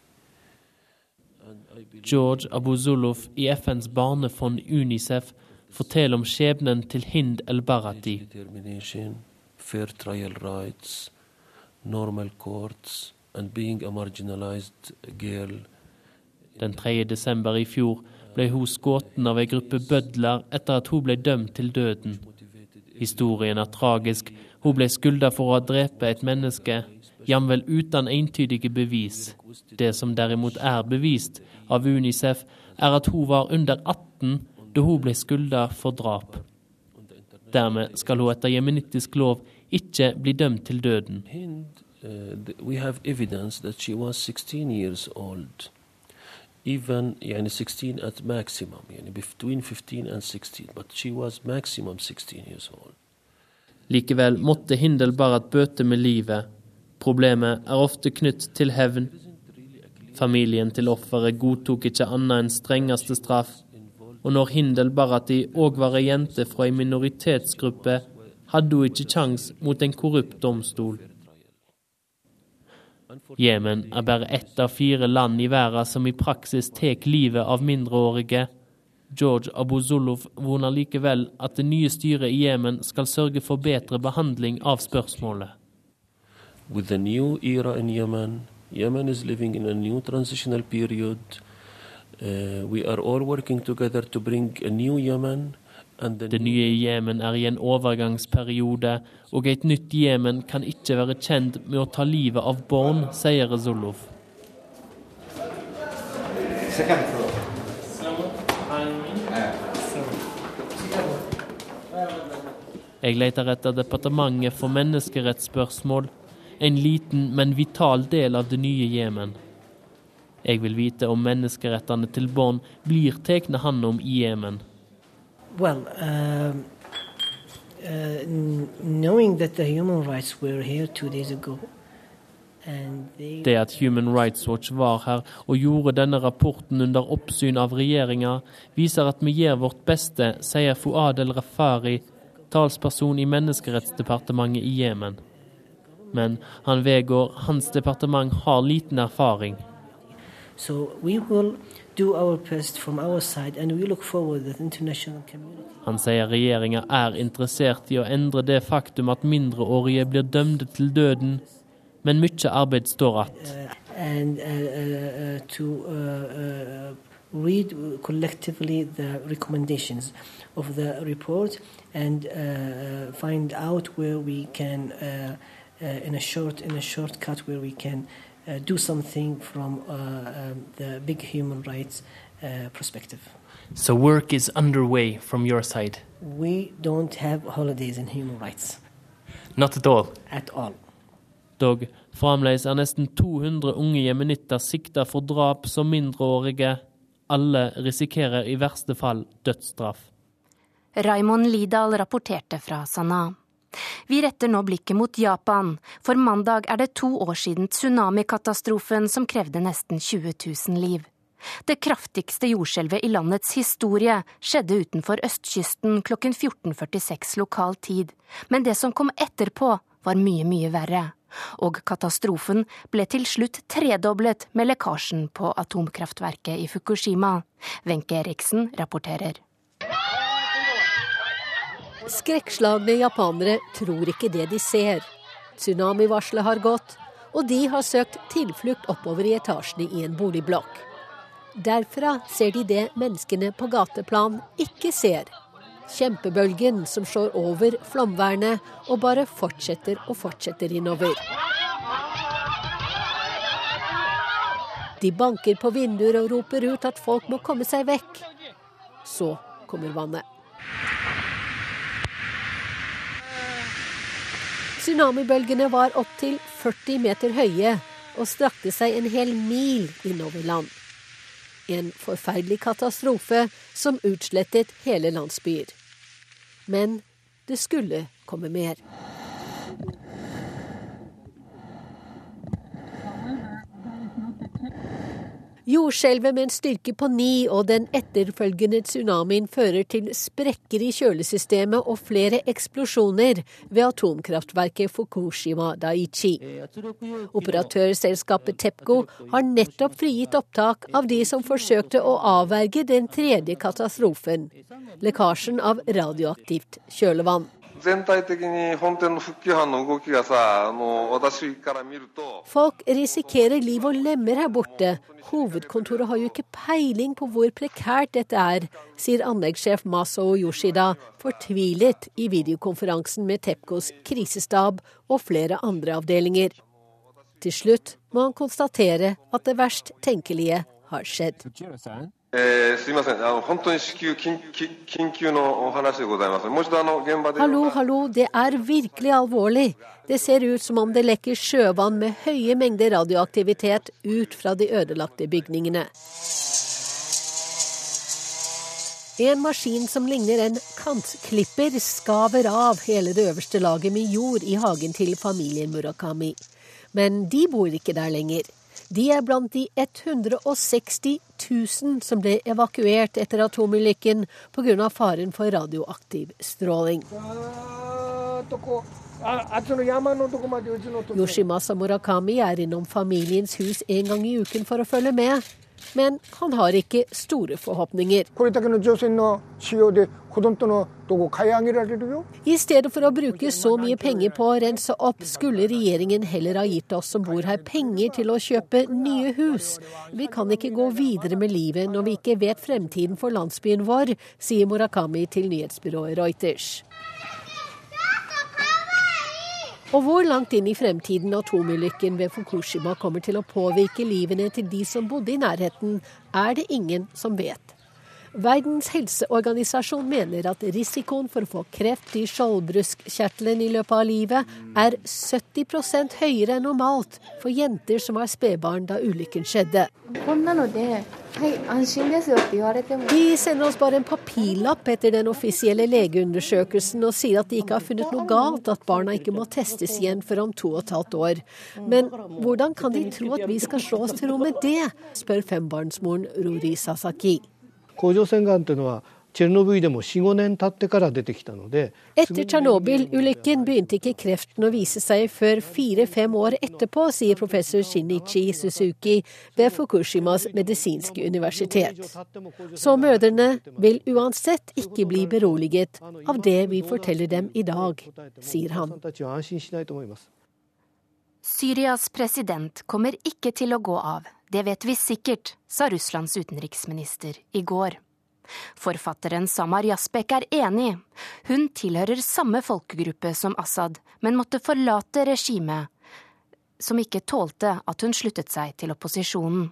George Abu Zuluf i FNs barnefond Unicef forteller om skjebnen til Hind el-Barati. Fair trial rights, normal courts, and being a marginalized girl. Den 3. desember i fjor ble hun skutt av ei gruppe bødler etter at hun ble dømt til døden. Historien er tragisk. Hun ble skylda for å ha drept et menneske, jamvel uten entydige bevis. Det som derimot er bevist av Unicef, er at hun var under 18 da hun ble skylda for drap. Dermed skal hun etter jemenittisk lov ikke bli dømt til døden. Uh, we have evidence that she was 16 years old Even يعني 16 at maximum, يعني between 15 and 16, but she was maximum 16 years old. Likevel måtte Hindel Barat bøte med livet. Problemet er ofte knytt til hevn. Familien til offeret godtok ikke annet enn strengeste straff. Og når Hindel Barati òg var ei jente fra ei minoritetsgruppe, hadde hun ikke kjangs mot en korrupt domstol. Jemen er bare ett av fire land i verden som i praksis tar livet av mindreårige. George Abu Zuluf voner likevel at det nye styret i Jemen skal sørge for bedre behandling av spørsmålet. With the new era in Yemen, Yemen is living in a new transitional period. Uh, we are all working together to bring a new Yemen, Det nye Jemen er i en overgangsperiode, og et nytt Jemen kan ikke være kjent med å ta livet av barn, sier Rezolov. Jeg leter etter departementet for menneskerettsspørsmål, en liten, men vital del av det nye Jemen. Jeg vil vite om menneskerettene til barn blir tatt hånd om i Jemen. Well, uh, uh, knowing that the human rights were here two days ago, det at Human Rights Watch var her og gjorde denne rapporten under oppsyn av regjeringa, viser at vi gjør vårt beste, sier Fuad el-Rafari, talsperson i Menneskerettsdepartementet i Jemen. Men han vedgår hans departement har liten erfaring. So we will Han sier regjeringa er interessert i å endre det faktum at mindreårige blir dømte til døden, men mye arbeid står igjen. and uh, uh, to uh, read collectively the recommendations of the report and find out where we can, in a short in a shortcut, where we can do something from um, the big human rights perspective. So work is underway from your side. We don't have holidays in human rights. Not at all. At all. Dog fremdeles er nesten 200 unge jemenitter sikta for drap som mindreårige. Alle risikerer i verste fall dødsstraff. Raymond Lidahl rapporterte fra Sanaa. Vi retter nå blikket mot Japan, for mandag er det to år siden tsunamikatastrofen som krevde nesten 20 000 liv. Det kraftigste jordskjelvet i landets historie skjedde utenfor østkysten klokken 14.46 lokal tid, men det som kom etterpå var mye, mye verre. Og katastrofen ble til slutt tredoblet med lekkasjen på atomkraftverket i Fukushima. Wenche Eriksen rapporterer. Skrekkslagne japanere tror ikke det de ser. Tsunamivarselet har gått, og de har søkt tilflukt oppover i etasjene i en boligblokk. Derfra ser de det menneskene på gateplan ikke ser. Kjempebølgen som slår over flomvernet og bare fortsetter og fortsetter innover. De banker på vinduer og roper ut at folk må komme seg vekk. Så kommer vannet. Tsunamibølgene var opptil 40 meter høye og strakte seg en hel mil innover land. En forferdelig katastrofe som utslettet hele landsbyer. Men det skulle komme mer. Jordskjelvet med en styrke på ni og den etterfølgende tsunamien fører til sprekker i kjølesystemet og flere eksplosjoner ved atomkraftverket Fukushima Daiichi. Operatørselskapet Tepco har nettopp frigitt opptak av de som forsøkte å avverge den tredje katastrofen, lekkasjen av radioaktivt kjølevann. Folk risikerer liv og lemmer her borte. Hovedkontoret har jo ikke peiling på hvor prekært dette er, sier anleggssjef Maso Yoshida, fortvilet i videokonferansen med Tepcos krisestab og flere andre avdelinger. Til slutt må han konstatere at det verst tenkelige har skjedd. Hallo, hallo, det er virkelig alvorlig. Det ser ut som om det lekker sjøvann med høye mengder radioaktivitet ut fra de ødelagte bygningene. En maskin som ligner en kantklipper, skaver av hele det øverste laget med jord i hagen til familien Murakami. Men de bor ikke der lenger. De er blant de 160 000 som ble evakuert etter atomulykken pga. faren for radioaktiv stråling. Yoshimasa Murakami er innom familiens hus en gang i uken for å følge med. Men han har ikke store forhåpninger. I stedet for å bruke så mye penger på å rense opp, skulle regjeringen heller ha gitt oss som bor her penger til å kjøpe nye hus. Vi kan ikke gå videre med livet når vi ikke vet fremtiden for landsbyen vår, sier Murakami til nyhetsbyrået Reuters. Og hvor langt inn i fremtiden atomulykken ved Fukushima kommer til å påvirke livene til de som bodde i nærheten, er det ingen som vet. Verdens helseorganisasjon mener at risikoen for å få kreft i skjoldbruskkjertelen i løpet av livet er 70% høyere enn normalt for jenter som var spedbarn da ulykken skjedde. De sender oss bare en papirlapp etter den offisielle legeundersøkelsen og sier at de ikke har funnet noe galt, at barna ikke må testes igjen før om to og et halvt år. Men hvordan kan de tro at vi skal slå oss til ro med det, spør fembarnsmoren Ruri Sasaki. 甲状腺がんというのはチェルノブイリでも45年経ってから出てきたので Etter Tsjernobyl-ulykken begynte ikke kreften å vise seg før fire-fem år etterpå, sier professor Shinichi Suzuki ved Fukushimas medisinske universitet. Så mødrene vil uansett ikke bli beroliget av det vi forteller dem i dag, sier han. Syrias president kommer ikke til å gå av. Det vet vi sikkert, sa Russlands utenriksminister i går. Forfatteren Samar Jasbek er enig. Hun tilhører samme folkegruppe som Assad, men måtte forlate regimet, som ikke tålte at hun sluttet seg til opposisjonen.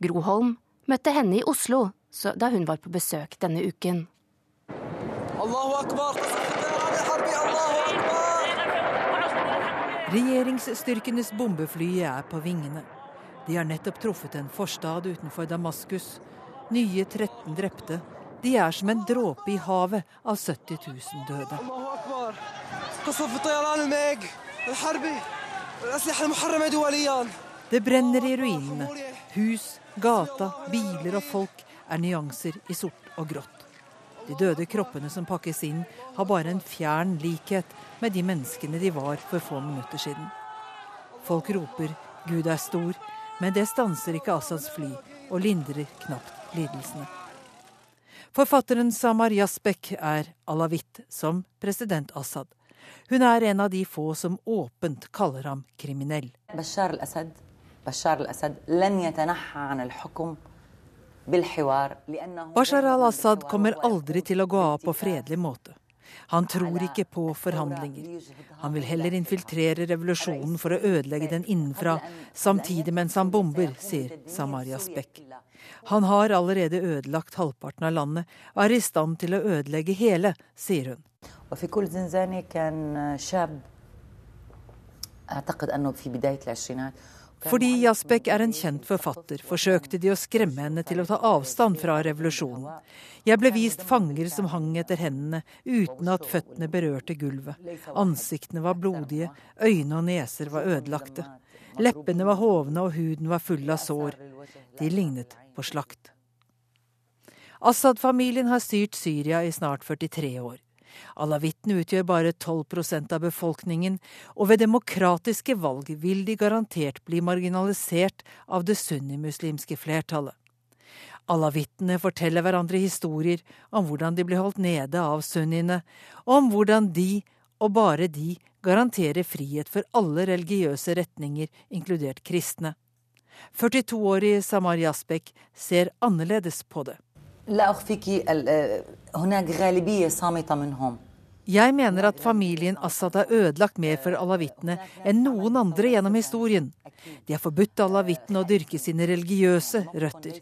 Groholm møtte henne i Oslo da hun var på besøk denne uken. Allahu akbar, Regjeringsstyrkenes bombefly er på vingene. De har nettopp truffet en forstad utenfor Damaskus. Nye 13 drepte. De er som en dråpe i havet av 70 000 døde. Det brenner i ruinene. Hus, gata, biler og folk er nyanser i sort og grått. De døde kroppene som pakkes inn, har bare en fjern likhet med de menneskene de var for få minutter siden. Folk roper 'Gud er stor', men det stanser ikke Assads fly og lindrer knapt lidelsene. Forfatteren Samar Jasbek er alawitt, som president Assad. Hun er en av de få som åpent kaller ham kriminell. Bashar al-Assad Bashar al-Assad kommer aldri til å gå av på fredelig måte. Han tror ikke på forhandlinger. Han vil heller infiltrere revolusjonen for å ødelegge den innenfra, samtidig mens han bomber, sier Samarias Beck. Han har allerede ødelagt halvparten av landet og er i stand til å ødelegge hele, sier hun. Fordi Jasbek er en kjent forfatter, forsøkte de å skremme henne til å ta avstand fra revolusjonen. Jeg ble vist fanger som hang etter hendene uten at føttene berørte gulvet. Ansiktene var blodige, øyne og neser var ødelagte. Leppene var hovne og huden var full av sår. De lignet på slakt. Assad-familien har styrt Syria i snart 43 år. Alawittene utgjør bare 12% av befolkningen, og ved demokratiske valg vil de garantert bli marginalisert av det sunnimuslimske flertallet. Alawittene forteller hverandre historier om hvordan de ble holdt nede av sunniene, og om hvordan de, og bare de, garanterer frihet for alle religiøse retninger, inkludert kristne. 42-årige Samar Jasbek ser annerledes på det. Jeg mener at familien Assad har ødelagt mer for alawittene enn noen andre gjennom historien. De har forbudt alawittene å dyrke sine religiøse røtter.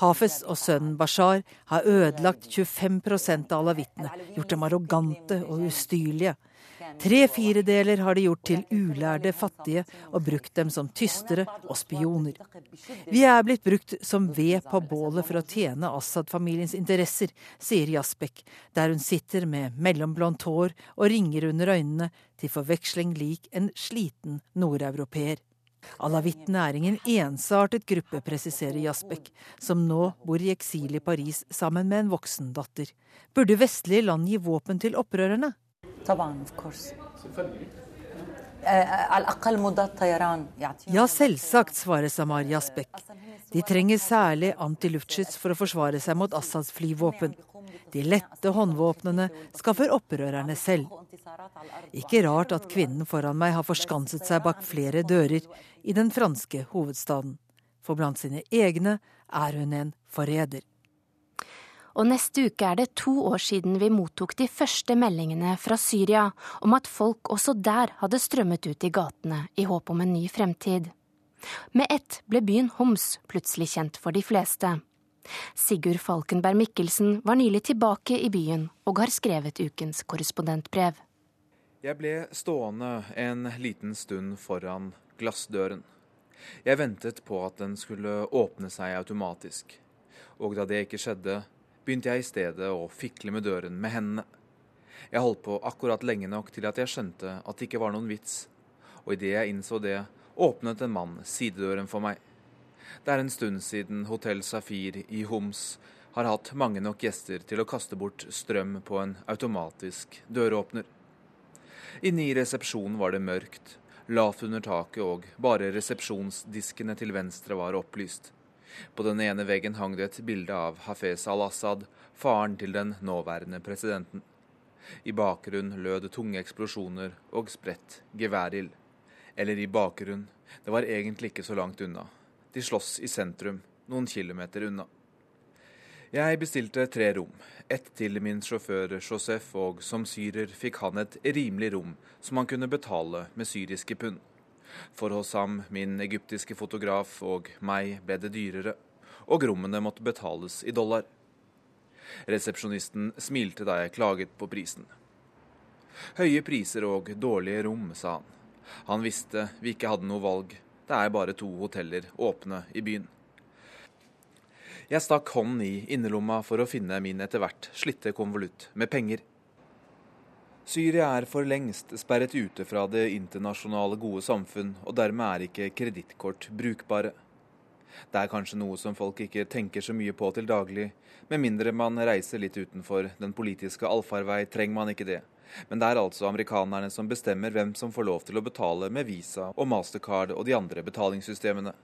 Hafez og sønnen Bashar har ødelagt 25 av alawittene, gjort dem arrogante og ustyrlige. Tre firedeler har de gjort til ulærde fattige og brukt dem som tystere og spioner. Vi er blitt brukt som ved på bålet for å tjene Assad-familiens interesser, sier Jasbek, der hun sitter med mellomblondt hår og ringer under øynene, til forveksling lik en sliten nordeuropeer. Alawittene er ingen ensartet gruppe, presiserer Jasbek, som nå bor i eksil i Paris sammen med en voksen datter. Burde vestlige land gi våpen til opprørerne? طبعا of course Ja, selvsagt, svarer Samar Jasbek. De trenger særlig antiluftskyts for å forsvare seg mot Assads flyvåpen. De lette håndvåpnene skaffer opprørerne selv. Ikke rart at kvinnen foran meg har forskanset seg bak flere dører i den franske hovedstaden. For blant sine egne er hun en forræder. Og neste uke er det to år siden vi mottok de første meldingene fra Syria om at folk også der hadde strømmet ut i gatene i håp om en ny fremtid. Med ett ble byen Homs plutselig kjent for de fleste. Sigurd Falkenberg Mikkelsen var nylig tilbake i byen og har skrevet ukens korrespondentbrev. Jeg ble stående en liten stund foran glassdøren. Jeg ventet på at den skulle åpne seg automatisk, og da det ikke skjedde, begynte jeg i stedet å fikle med døren med hendene. Jeg holdt på akkurat lenge nok til at jeg skjønte at det ikke var noen vits, og idet jeg innså det, åpnet en mann sidedøren for meg. Det er en stund siden Hotell Safir i Homs har hatt mange nok gjester til å kaste bort strøm på en automatisk døråpner. Inne i resepsjonen var det mørkt, lavt under taket, og bare resepsjonsdiskene til venstre var opplyst. På den ene veggen hang det et bilde av Hafez al-Assad, faren til den nåværende presidenten. I bakgrunnen lød tunge eksplosjoner og spredt geværild. Eller i bakgrunnen, det var egentlig ikke så langt unna. De slåss i sentrum, noen kilometer unna. Jeg bestilte tre rom. Ett til min sjåfør Josef, og som syrer fikk han et rimelig rom som han kunne betale med syriske pund. For hos ham, min egyptiske fotograf og meg ble det dyrere, og rommene måtte betales i dollar. Resepsjonisten smilte da jeg klaget på prisen. Høye priser og dårlige rom, sa han. Han visste vi ikke hadde noe valg, det er bare to hoteller åpne i byen. Jeg stakk hånden i innerlomma for å finne min etter hvert slitte konvolutt med penger. Syria er for lengst sperret ute fra det internasjonale gode samfunn, og dermed er ikke kredittkort brukbare. Det er kanskje noe som folk ikke tenker så mye på til daglig. Med mindre man reiser litt utenfor den politiske allfarvei, trenger man ikke det. Men det er altså amerikanerne som bestemmer hvem som får lov til å betale med Visa og Mastercard og de andre betalingssystemene.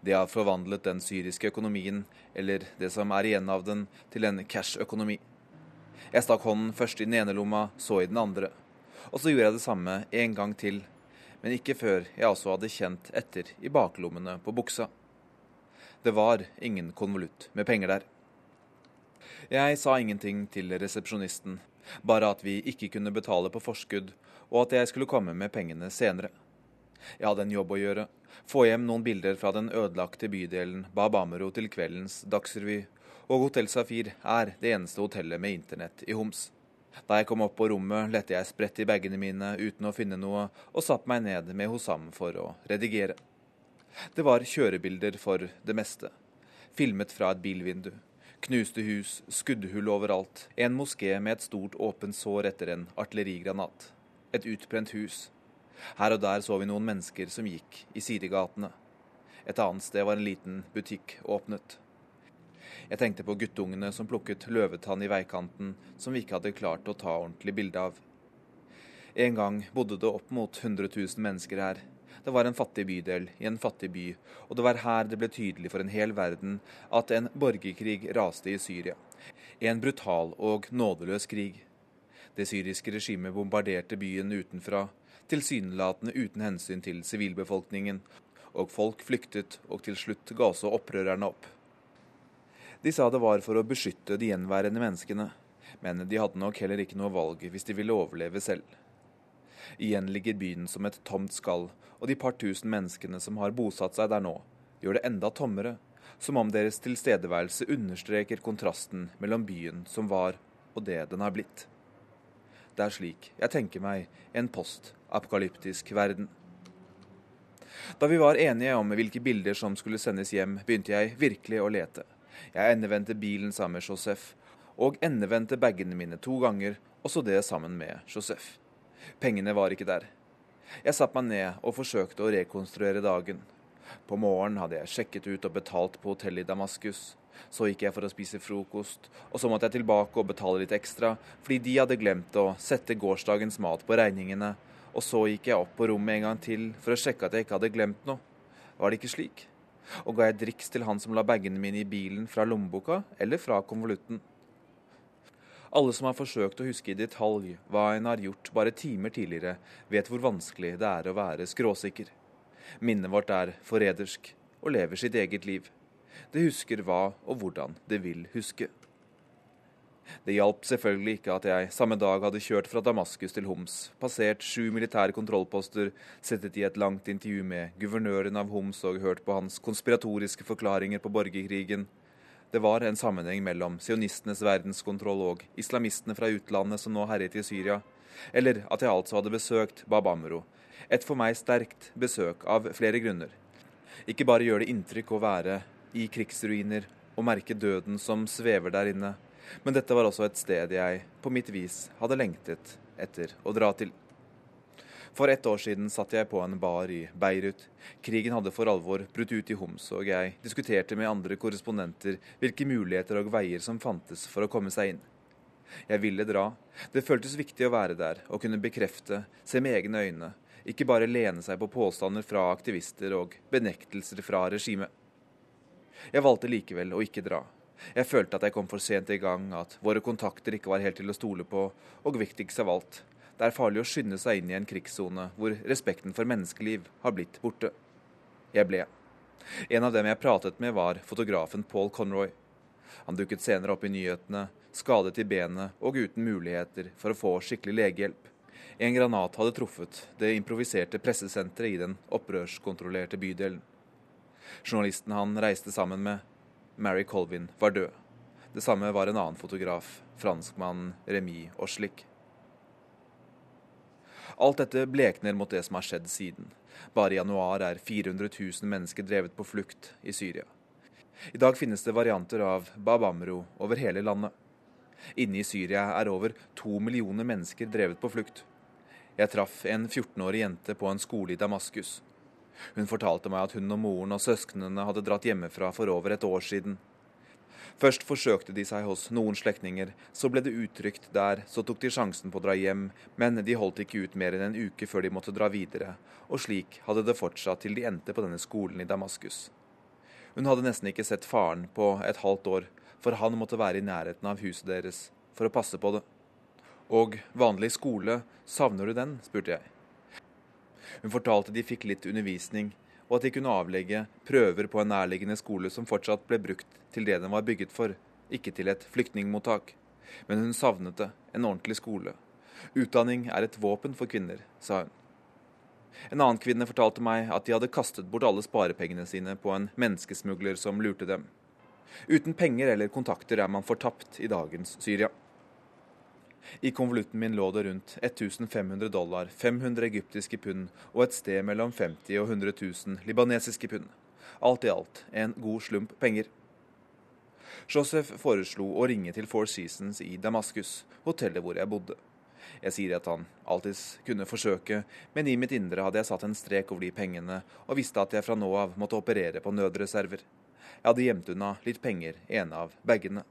Det har forvandlet den syriske økonomien, eller det som er igjen av den, til en cash-økonomi. Jeg stakk hånden først i den ene lomma, så i den andre. Og så gjorde jeg det samme en gang til, men ikke før jeg også hadde kjent etter i baklommene på buksa. Det var ingen konvolutt med penger der. Jeg sa ingenting til resepsjonisten, bare at vi ikke kunne betale på forskudd, og at jeg skulle komme med pengene senere. Jeg hadde en jobb å gjøre, få hjem noen bilder fra den ødelagte bydelen Babamero til kveldens Dagsrevy, og Hotell Safir er det eneste hotellet med internett i Homs. Da jeg kom opp på rommet, lette jeg spredt i bagene mine uten å finne noe, og satte meg ned med Hosam for å redigere. Det var kjørebilder for det meste. Filmet fra et bilvindu. Knuste hus, skuddhull overalt. En moské med et stort åpent sår etter en artillerigranat. Et utbrent hus. Her og der så vi noen mennesker som gikk i sidegatene. Et annet sted var en liten butikk åpnet. Jeg tenkte på guttungene som plukket løvetann i veikanten, som vi ikke hadde klart å ta ordentlig bilde av. En gang bodde det opp mot 100 000 mennesker her. Det var en fattig bydel i en fattig by, og det var her det ble tydelig for en hel verden at en borgerkrig raste i Syria. En brutal og nådeløs krig. Det syriske regimet bombarderte byen utenfra, tilsynelatende uten hensyn til sivilbefolkningen, og folk flyktet, og til slutt ga også opprørerne opp. De sa det var for å beskytte de gjenværende menneskene, men de hadde nok heller ikke noe valg hvis de ville overleve selv. Igjen ligger byen som et tomt skall, og de par tusen menneskene som har bosatt seg der nå, gjør det enda tommere, som om deres tilstedeværelse understreker kontrasten mellom byen som var, og det den har blitt. Det er slik jeg tenker meg en post-apokalyptisk verden. Da vi var enige om hvilke bilder som skulle sendes hjem, begynte jeg virkelig å lete. Jeg endevendte bilen sammen med Josef, og endevendte bagene mine to ganger, også det sammen med Josef. Pengene var ikke der. Jeg satte meg ned og forsøkte å rekonstruere dagen. På morgenen hadde jeg sjekket ut og betalt på hotellet i Damaskus. Så gikk jeg for å spise frokost, og så måtte jeg tilbake og betale litt ekstra, fordi de hadde glemt å sette gårsdagens mat på regningene, Og så gikk jeg opp på rommet en gang til for å sjekke at jeg ikke hadde glemt noe. Var det ikke slik? Og ga jeg driks til han som la bagene mine i bilen fra lommeboka eller fra konvolutten. Alle som har forsøkt å huske i detalj hva en har gjort bare timer tidligere, vet hvor vanskelig det er å være skråsikker. Minnet vårt er forrædersk og lever sitt eget liv. Det husker hva og hvordan det vil huske. Det hjalp selvfølgelig ikke at jeg samme dag hadde kjørt fra Damaskus til Homs, passert sju militære kontrollposter, sittet i et langt intervju med guvernøren av Homs og hørt på hans konspiratoriske forklaringer på borgerkrigen. Det var en sammenheng mellom sionistenes verdenskontroll og islamistene fra utlandet som nå herjet i Syria, eller at jeg altså hadde besøkt Bab Amro. Et for meg sterkt besøk av flere grunner. Ikke bare gjør det inntrykk å være i krigsruiner og merke døden som svever der inne, men dette var også et sted jeg på mitt vis hadde lengtet etter å dra til. For ett år siden satt jeg på en bar i Beirut. Krigen hadde for alvor brutt ut i Homs, og jeg diskuterte med andre korrespondenter hvilke muligheter og veier som fantes for å komme seg inn. Jeg ville dra. Det føltes viktig å være der og kunne bekrefte, se med egne øyne, ikke bare lene seg på påstander fra aktivister og benektelser fra regimet. Jeg valgte likevel å ikke dra, jeg følte at jeg kom for sent i gang, at våre kontakter ikke var helt til å stole på, og viktigst av alt, det er farlig å skynde seg inn i en krigssone hvor respekten for menneskeliv har blitt borte. Jeg ble. En av dem jeg pratet med, var fotografen Paul Conroy. Han dukket senere opp i nyhetene, skadet i benet og uten muligheter for å få skikkelig legehjelp. En granat hadde truffet det improviserte pressesenteret i den opprørskontrollerte bydelen. Journalisten han reiste sammen med, Mary Colvin var død. Det samme var en annen fotograf, franskmannen Remy Oslik. Alt dette blekner mot det som har skjedd siden. Bare i januar er 400 000 mennesker drevet på flukt i Syria. I dag finnes det varianter av Bab Amro over hele landet. Inne i Syria er over to millioner mennesker drevet på flukt. Jeg traff en 14-årig jente på en skole i Damaskus. Hun fortalte meg at hun og moren og søsknene hadde dratt hjemmefra for over et år siden. Først forsøkte de seg hos noen slektninger, så ble det utrygt der, så tok de sjansen på å dra hjem, men de holdt ikke ut mer enn en uke før de måtte dra videre, og slik hadde det fortsatt til de endte på denne skolen i Damaskus. Hun hadde nesten ikke sett faren på et halvt år, for han måtte være i nærheten av huset deres for å passe på det. Og vanlig skole, savner du den? spurte jeg. Hun fortalte de fikk litt undervisning, og at de kunne avlegge prøver på en nærliggende skole som fortsatt ble brukt til det den var bygget for, ikke til et flyktningmottak. Men hun savnet det, en ordentlig skole. Utdanning er et våpen for kvinner, sa hun. En annen kvinne fortalte meg at de hadde kastet bort alle sparepengene sine på en menneskesmugler som lurte dem. Uten penger eller kontakter er man fortapt i dagens Syria. I konvolutten min lå det rundt 1500 dollar, 500 egyptiske pund og et sted mellom 50 og 100 000 libanesiske pund. Alt i alt en god slump penger. Joseph foreslo å ringe til Four Seasons i Damaskus, hotellet hvor jeg bodde. Jeg sier at han alltids kunne forsøke, men i mitt indre hadde jeg satt en strek over de pengene, og visste at jeg fra nå av måtte operere på nødreserver. Jeg hadde gjemt unna litt penger i en av bagene.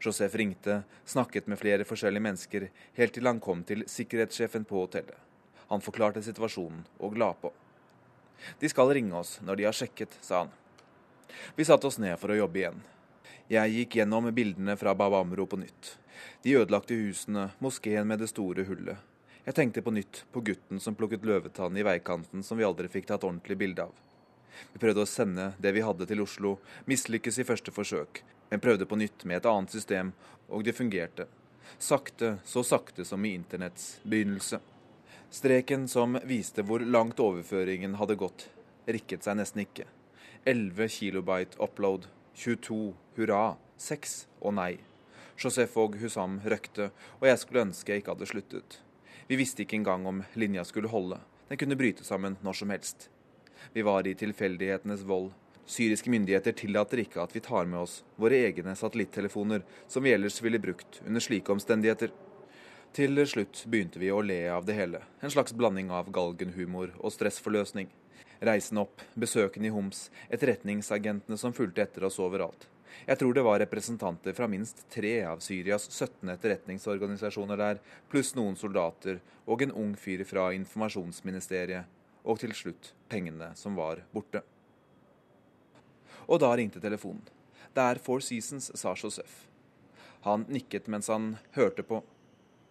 Josef ringte, snakket med flere forskjellige mennesker, helt til han kom til sikkerhetssjefen på hotellet. Han forklarte situasjonen og la på. De skal ringe oss når de har sjekket, sa han. Vi satte oss ned for å jobbe igjen. Jeg gikk gjennom bildene fra Babamro på nytt. De ødelagte husene, moskeen med det store hullet. Jeg tenkte på nytt på gutten som plukket løvetann i veikanten som vi aldri fikk tatt ordentlig bilde av. Vi prøvde å sende det vi hadde til Oslo, mislykkes i første forsøk, men prøvde på nytt med et annet system, og det fungerte. Sakte, så sakte som i internetts begynnelse. Streken som viste hvor langt overføringen hadde gått, rikket seg nesten ikke. 11 kilobyte upload, 22 hurra, 6 og nei. Josef og Husam røkte, og jeg skulle ønske jeg ikke hadde sluttet. Vi visste ikke engang om linja skulle holde. Den kunne bryte sammen når som helst. Vi var i tilfeldighetenes vold, Syriske myndigheter tillater ikke at vi tar med oss våre egne satellittelefoner, som vi ellers ville brukt under slike omstendigheter. Til slutt begynte vi å le av det hele, en slags blanding av galgenhumor og stressforløsning. Reisen opp, besøkene i Homs, etterretningsagentene som fulgte etter oss overalt. Jeg tror det var representanter fra minst tre av Syrias 17 etterretningsorganisasjoner der, pluss noen soldater og en ung fyr fra informasjonsministeriet, og til slutt pengene som var borte. Og da ringte telefonen. Det er Four Seasons, sa Josef. Han nikket mens han hørte på.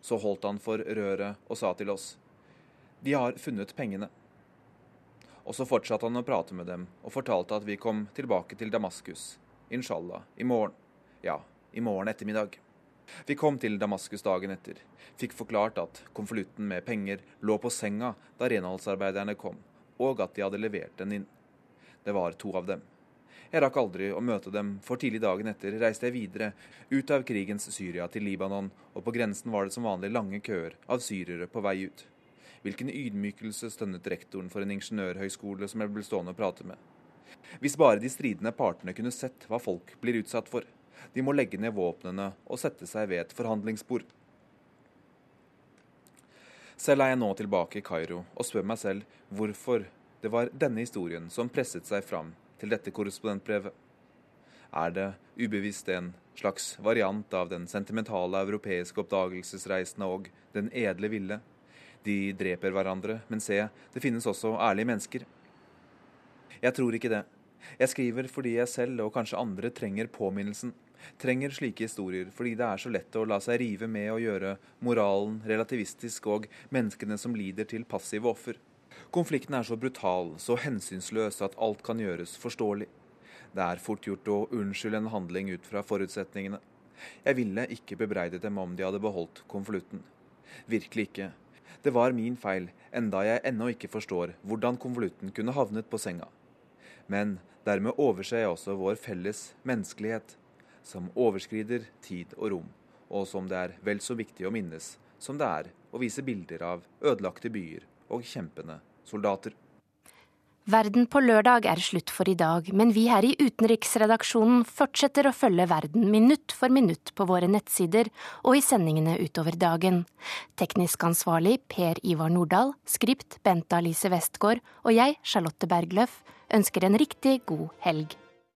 Så holdt han for røret og sa til oss. De har funnet pengene. Og så fortsatte han å prate med dem og fortalte at vi kom tilbake til Damaskus. Inshallah. I morgen. Ja, i morgen ettermiddag. Vi kom til Damaskus dagen etter. Fikk forklart at konvolutten med penger lå på senga da renholdsarbeiderne kom, og at de hadde levert den inn. Det var to av dem. Jeg rakk aldri å møte dem, for tidlig dagen etter reiste jeg videre, ut av krigens Syria til Libanon, og på grensen var det som vanlig lange køer av syrere på vei ut. Hvilken ydmykelse stønnet rektoren for en ingeniørhøyskole som jeg ble stående og prate med. Hvis bare de stridende partene kunne sett hva folk blir utsatt for. De må legge ned våpnene og sette seg ved et forhandlingsbord. Selv er jeg nå tilbake i Kairo og spør meg selv hvorfor det var denne historien som presset seg fram til dette korrespondentbrevet? Er det ubevisst en slags variant av den sentimentale europeiske oppdagelsesreisende og den edle ville? De dreper hverandre, men se, det finnes også ærlige mennesker. Jeg tror ikke det. Jeg skriver fordi jeg selv og kanskje andre trenger påminnelsen. Trenger slike historier fordi det er så lett å la seg rive med å gjøre moralen relativistisk og menneskene som lider til passive offer. Konflikten er så brutal, så hensynsløs at alt kan gjøres forståelig. Det er fort gjort å unnskylde en handling ut fra forutsetningene. Jeg ville ikke bebreidet dem om de hadde beholdt konvolutten. Virkelig ikke. Det var min feil, enda jeg ennå ikke forstår hvordan konvolutten kunne havnet på senga. Men dermed overser jeg også vår felles menneskelighet, som overskrider tid og rom, og som det er vel så viktig å minnes som det er å vise bilder av ødelagte byer og kjempende soldater. Verden på lørdag er slutt for i dag, men vi her i utenriksredaksjonen fortsetter å følge verden minutt for minutt på våre nettsider og i sendingene utover dagen. Teknisk ansvarlig Per Ivar Nordahl, skript Bente Alice Westgård og jeg, Charlotte Bergløff, ønsker en riktig god helg.